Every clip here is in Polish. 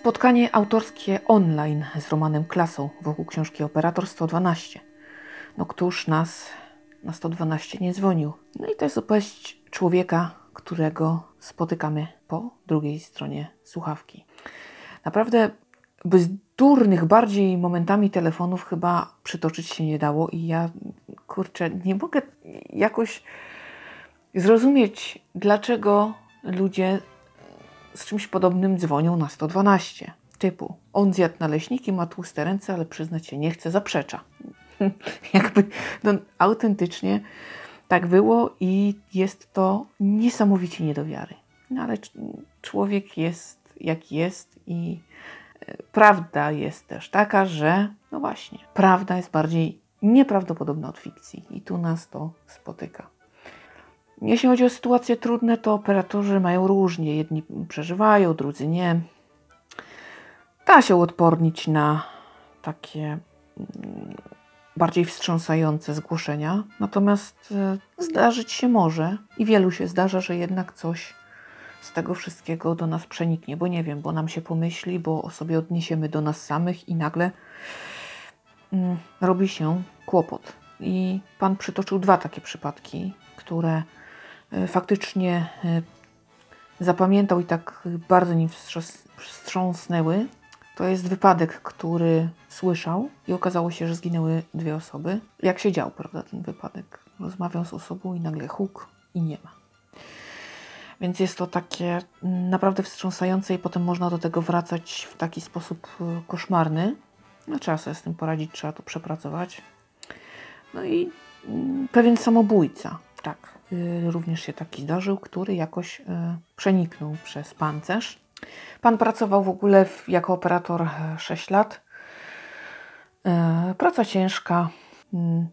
Spotkanie autorskie online z Romanem Klasą wokół książki Operator 112. No któż nas na 112 nie dzwonił? No i to jest opowieść człowieka, którego spotykamy po drugiej stronie słuchawki. Naprawdę bzdurnych bardziej momentami telefonów chyba przytoczyć się nie dało i ja, kurczę, nie mogę jakoś zrozumieć, dlaczego ludzie z czymś podobnym dzwonią na 112. Typu, on zjadł naleśniki, ma tłuste ręce, ale przyznać się nie chce, zaprzecza. Jakby no, autentycznie tak było i jest to niesamowicie nie do wiary. No ale człowiek jest jaki jest i e, prawda jest też taka, że no właśnie, prawda jest bardziej nieprawdopodobna od fikcji i tu nas to spotyka. Jeśli chodzi o sytuacje trudne, to operatorzy mają różnie. Jedni przeżywają, drudzy nie. Da się uodpornić na takie mm, bardziej wstrząsające zgłoszenia. Natomiast e, zdarzyć się może i wielu się zdarza, że jednak coś z tego wszystkiego do nas przeniknie, bo nie wiem, bo nam się pomyśli, bo sobie odniesiemy do nas samych i nagle mm, robi się kłopot. I pan przytoczył dwa takie przypadki, które faktycznie e, zapamiętał i tak bardzo nim wstrząsnęły, to jest wypadek, który słyszał i okazało się, że zginęły dwie osoby. Jak się dział, prawda, ten wypadek? Rozmawiał z osobą i nagle huk i nie ma. Więc jest to takie naprawdę wstrząsające i potem można do tego wracać w taki sposób e, koszmarny. No trzeba sobie z tym poradzić, trzeba to przepracować. No i mm, pewien samobójca, tak, Y, również się taki zdarzył, który jakoś y, przeniknął przez pancerz. Pan pracował w ogóle jako operator 6 e, lat. E, praca ciężka. Mm,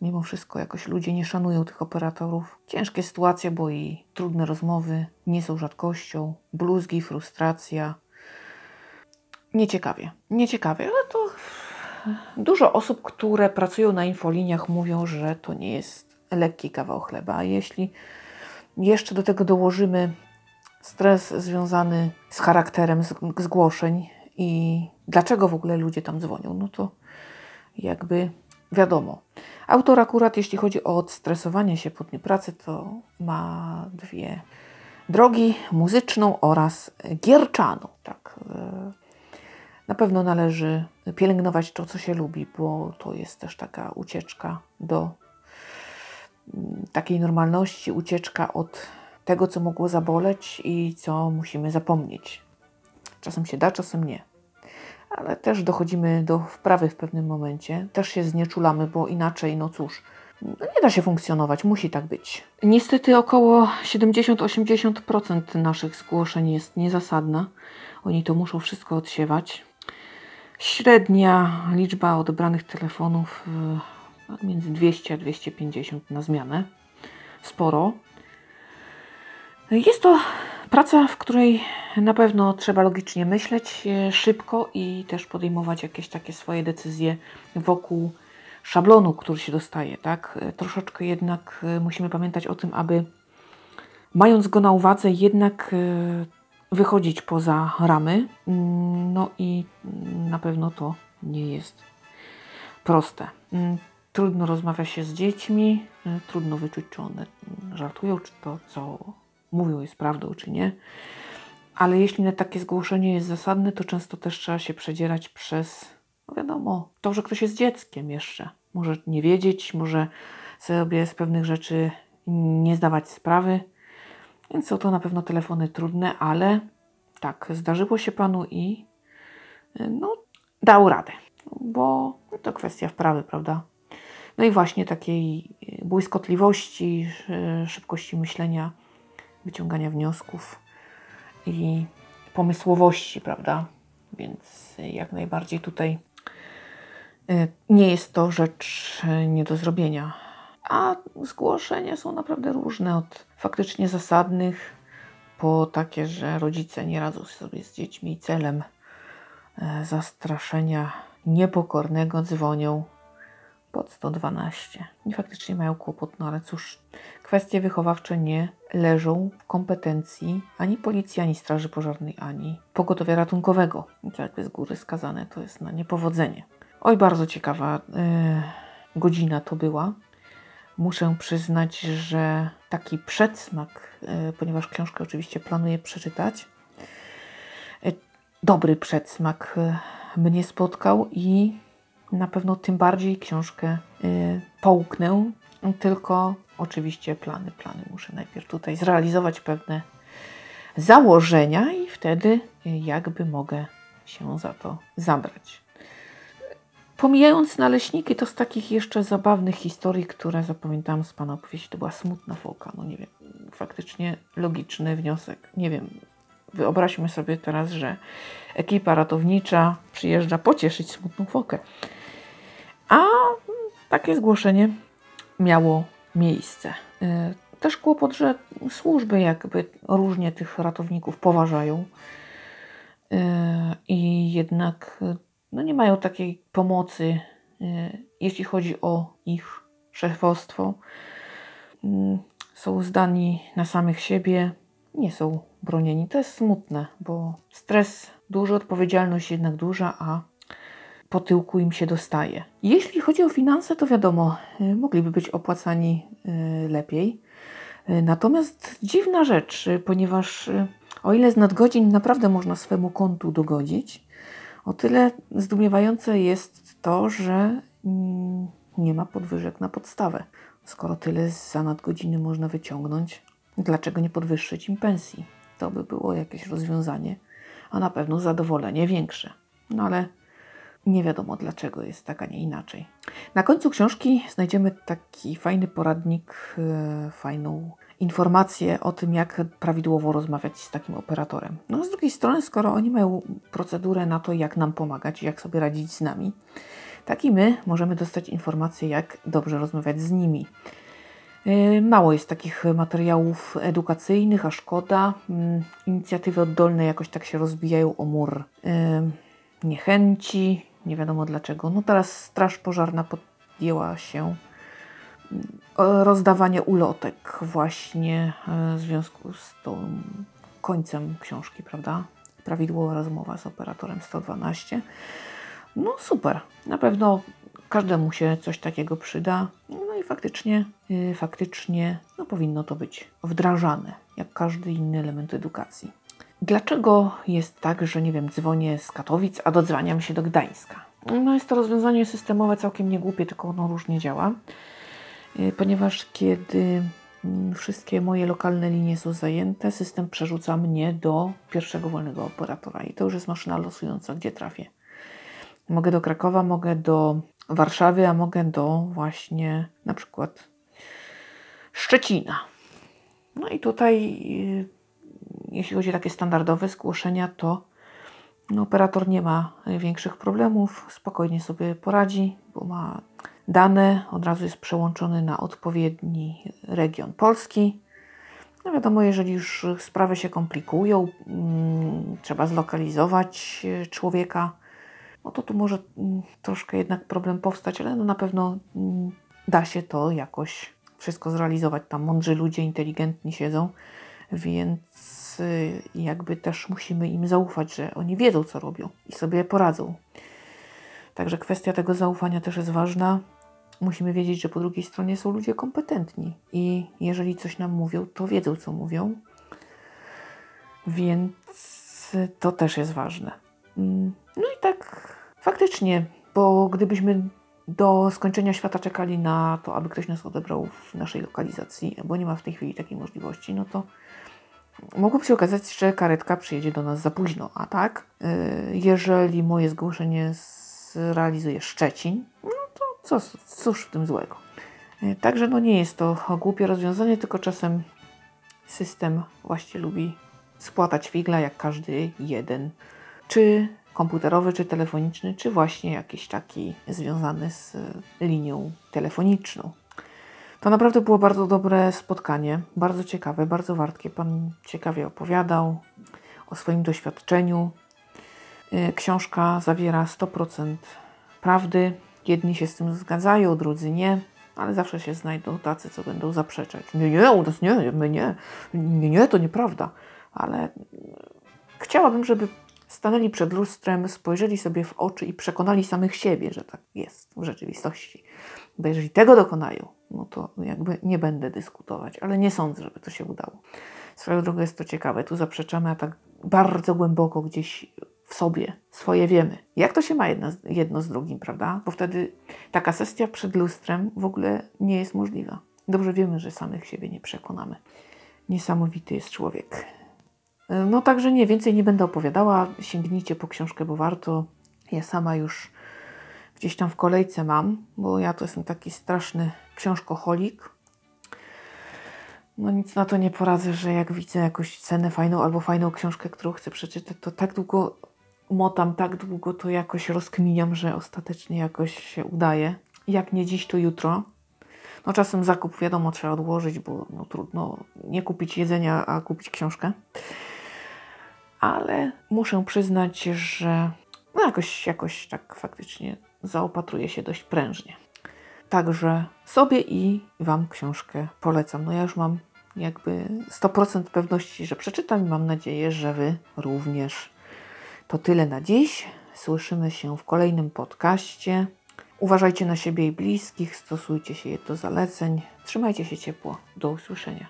mimo wszystko jakoś ludzie nie szanują tych operatorów. Ciężkie sytuacje, bo i trudne rozmowy nie są rzadkością. Bluzgi, frustracja. Nieciekawie. Nieciekawie, ale to dużo osób, które pracują na infoliniach mówią, że to nie jest lekki kawał chleba. A jeśli jeszcze do tego dołożymy stres związany z charakterem zgłoszeń i dlaczego w ogóle ludzie tam dzwonią, no to jakby wiadomo. Autor akurat, jeśli chodzi o odstresowanie się po dniu pracy, to ma dwie drogi, muzyczną oraz gierczaną. Tak. E, na pewno należy pielęgnować to, co się lubi, bo to jest też taka ucieczka do takiej normalności, ucieczka od tego, co mogło zaboleć i co musimy zapomnieć. Czasem się da, czasem nie. Ale też dochodzimy do wprawy w pewnym momencie, też się znieczulamy, bo inaczej, no cóż, no nie da się funkcjonować, musi tak być. Niestety około 70-80% naszych zgłoszeń jest niezasadna. Oni to muszą wszystko odsiewać. Średnia liczba odebranych telefonów między 200 a 250 na zmianę. Sporo. Jest to praca, w której na pewno trzeba logicznie myśleć e, szybko i też podejmować jakieś takie swoje decyzje wokół szablonu, który się dostaje. Tak? E, troszeczkę jednak e, musimy pamiętać o tym, aby mając go na uwadze, jednak wychodzić poza ramy. Mm, no i na pewno to nie jest proste. Mm, trudno rozmawia się z dziećmi, y, trudno wyczuć, czy one żartują, czy to, co mówią, jest prawdą, czy nie. Ale jeśli na takie zgłoszenie jest zasadne, to często też trzeba się przedzierać przez, no wiadomo, to, że ktoś jest dzieckiem jeszcze. Może nie wiedzieć, może sobie z pewnych rzeczy nie zdawać sprawy. Więc są to na pewno telefony trudne, ale tak, zdarzyło się panu i y, no, dał radę, bo to kwestia wprawy, prawda? No i właśnie takiej e, błyskotliwości, szybkości myślenia, wyciągania wniosków i pomysłowości, prawda? Więc jak najbardziej tutaj e, nie jest to rzecz e, nie do zrobienia. A zgłoszenia są naprawdę różne, od faktycznie zasadnych po takie, że rodzice nie radzą sobie z dziećmi celem zastraszenia niepokornego dzwonią pod 112. I faktycznie mają kłopot, no ale cóż, kwestie wychowawcze nie leżą w kompetencji ani policji, ani straży pożarnej, ani pogotowia ratunkowego. I to jakby z góry skazane to jest na niepowodzenie. Oj, bardzo ciekawa yy, godzina to była. Muszę przyznać, że taki przedsmak, yy, ponieważ książkę oczywiście planuję przeczytać, yy, dobry przedsmak mnie spotkał i na pewno tym bardziej książkę y, połknę, tylko oczywiście plany, plany muszę najpierw tutaj zrealizować pewne założenia i wtedy y, jakby mogę się za to zabrać. Pomijając naleśniki, to z takich jeszcze zabawnych historii, które zapamiętałam z Pana opowieści, to była smutna foka. No nie wiem, faktycznie logiczny wniosek. Nie wiem, wyobraźmy sobie teraz, że ekipa ratownicza przyjeżdża pocieszyć smutną fokę. A takie zgłoszenie miało miejsce. Y, też kłopot, że służby jakby różnie tych ratowników poważają y, i jednak no nie mają takiej pomocy, y, jeśli chodzi o ich szefostwo. Są zdani na samych siebie, nie są bronieni. To jest smutne, bo stres duży, odpowiedzialność jednak duża, a po tyłku im się dostaje. Jeśli chodzi o finanse, to wiadomo, y, mogliby być opłacani y, lepiej. Y, natomiast dziwna rzecz, ponieważ o ile z nadgodzin naprawdę można swemu kontu dogodzić, o tyle zdumiewające jest to, że mm, nie ma podwyżek na podstawę. Skoro tyle za nadgodziny można wyciągnąć, dlaczego nie podwyższyć im pensji? To by było jakieś rozwiązanie, a na pewno zadowolenie większe. No ale nie wiadomo dlaczego jest tak, a nie inaczej. Na końcu książki znajdziemy taki fajny poradnik, yy, fajną informację o tym, jak prawidłowo rozmawiać z takim operatorem. No z drugiej strony, skoro oni mają procedurę na to, jak nam pomagać, jak sobie radzić z nami, tak i my możemy dostać informację, jak dobrze rozmawiać z nimi. Yy, mało jest takich materiałów edukacyjnych, a szkoda. Yy, inicjatywy oddolne jakoś tak się rozbijają o mur yy, niechęci, nie wiadomo dlaczego. No teraz Straż Pożarna podjęła się mm, rozdawania ulotek właśnie e, w związku z tą końcem książki, prawda? Prawidłowa rozmowa z operatorem 112. No super, na pewno każdemu się coś takiego przyda. No i faktycznie, yy, faktycznie no powinno to być wdrażane, jak każdy inny element edukacji. Dlaczego jest tak, że nie wiem, dzwonię z Katowic, a dodzwaniam się do Gdańska? No jest to rozwiązanie systemowe całkiem niegłupie, tylko ono różnie działa, y, ponieważ kiedy mm, wszystkie moje lokalne linie są zajęte, system przerzuca mnie do pierwszego wolnego operatora i to już jest maszyna losująca, gdzie trafię. Mogę do Krakowa, mogę do Warszawy, a mogę do właśnie na przykład Szczecina. No i tutaj y, jeśli chodzi o takie standardowe zgłoszenia, to no, operator nie ma większych problemów, spokojnie sobie poradzi, bo ma dane, od razu jest przełączony na odpowiedni region Polski. No wiadomo, jeżeli już sprawy się komplikują, hmm, trzeba zlokalizować e, człowieka, no to tu może hmm, troszkę jednak problem powstać, ale no na pewno hmm, da się to jakoś wszystko zrealizować. Tam mądrzy ludzie, inteligentni siedzą, więc Y, jakby też musimy im zaufać, że oni wiedzą, co robią i sobie poradzą. Także kwestia tego zaufania też jest ważna. Musimy wiedzieć, że po drugiej stronie są ludzie kompetentni i jeżeli coś nam mówią, to wiedzą, co mówią. Więc to też jest ważne. Mm, no i tak faktycznie, bo gdybyśmy do skończenia świata czekali na to, aby ktoś nas odebrał w naszej lokalizacji, bo nie ma w tej chwili takiej możliwości, no to mogłoby się okazać, że karetka przyjedzie do nas za późno, a tak, y, jeżeli moje zgłoszenie zrealizuje Szczecin, no to co, cóż w tym złego. Y, także no nie jest to głupie rozwiązanie, tylko czasem system właśnie lubi spłatać figla jak każdy jeden, czy komputerowy, czy telefoniczny, czy właśnie jakiś taki związany z linią telefoniczną. To naprawdę było bardzo dobre spotkanie, bardzo ciekawe, bardzo wartkie. Pan ciekawie opowiadał o swoim doświadczeniu. Y, książka zawiera 100% prawdy, Jedni się z tym zgadzają, drudzy nie, ale zawsze się znajdą tacy, co będą zaprzeczać. Nie, nie, u nas nie, my nie, nie, nie, to nieprawda. Ale chciałabym, żeby stanęli przed lustrem, spojrzeli sobie w oczy i przekonali samych siebie, że tak jest w rzeczywistości. Bo jeżeli tego dokonają, no to jakby nie będę dyskutować, ale nie sądzę, żeby to się udało. Swoją drogą jest to ciekawe, tu zaprzeczamy, a tak bardzo głęboko gdzieś w sobie swoje wiemy. Jak to się ma jedno, jedno z drugim, prawda? Bo wtedy taka sesja przed lustrem w ogóle nie jest możliwa. Dobrze wiemy, że samych siebie nie przekonamy. Niesamowity jest człowiek. No także nie, więcej nie będę opowiadała. Sięgnijcie po książkę, bo warto. Ja sama już gdzieś tam w kolejce mam, bo ja to jestem taki straszny książkoholik. No nic na to nie poradzę, że jak widzę jakąś cenę fajną albo fajną książkę, którą chcę przeczytać, to tak długo motam, tak długo to jakoś rozkminiam, że ostatecznie jakoś się udaje. Jak nie dziś, to jutro. No czasem zakup wiadomo trzeba odłożyć, bo no, trudno nie kupić jedzenia, a kupić książkę. Ale muszę przyznać, że no jakoś, jakoś tak faktycznie zaopatruję się dość prężnie. Także sobie i Wam książkę polecam. No ja już mam jakby 100% pewności, że przeczytam i mam nadzieję, że Wy również. To tyle na dziś. Słyszymy się w kolejnym podcaście. Uważajcie na siebie i bliskich, stosujcie się do zaleceń. Trzymajcie się ciepło. Do usłyszenia.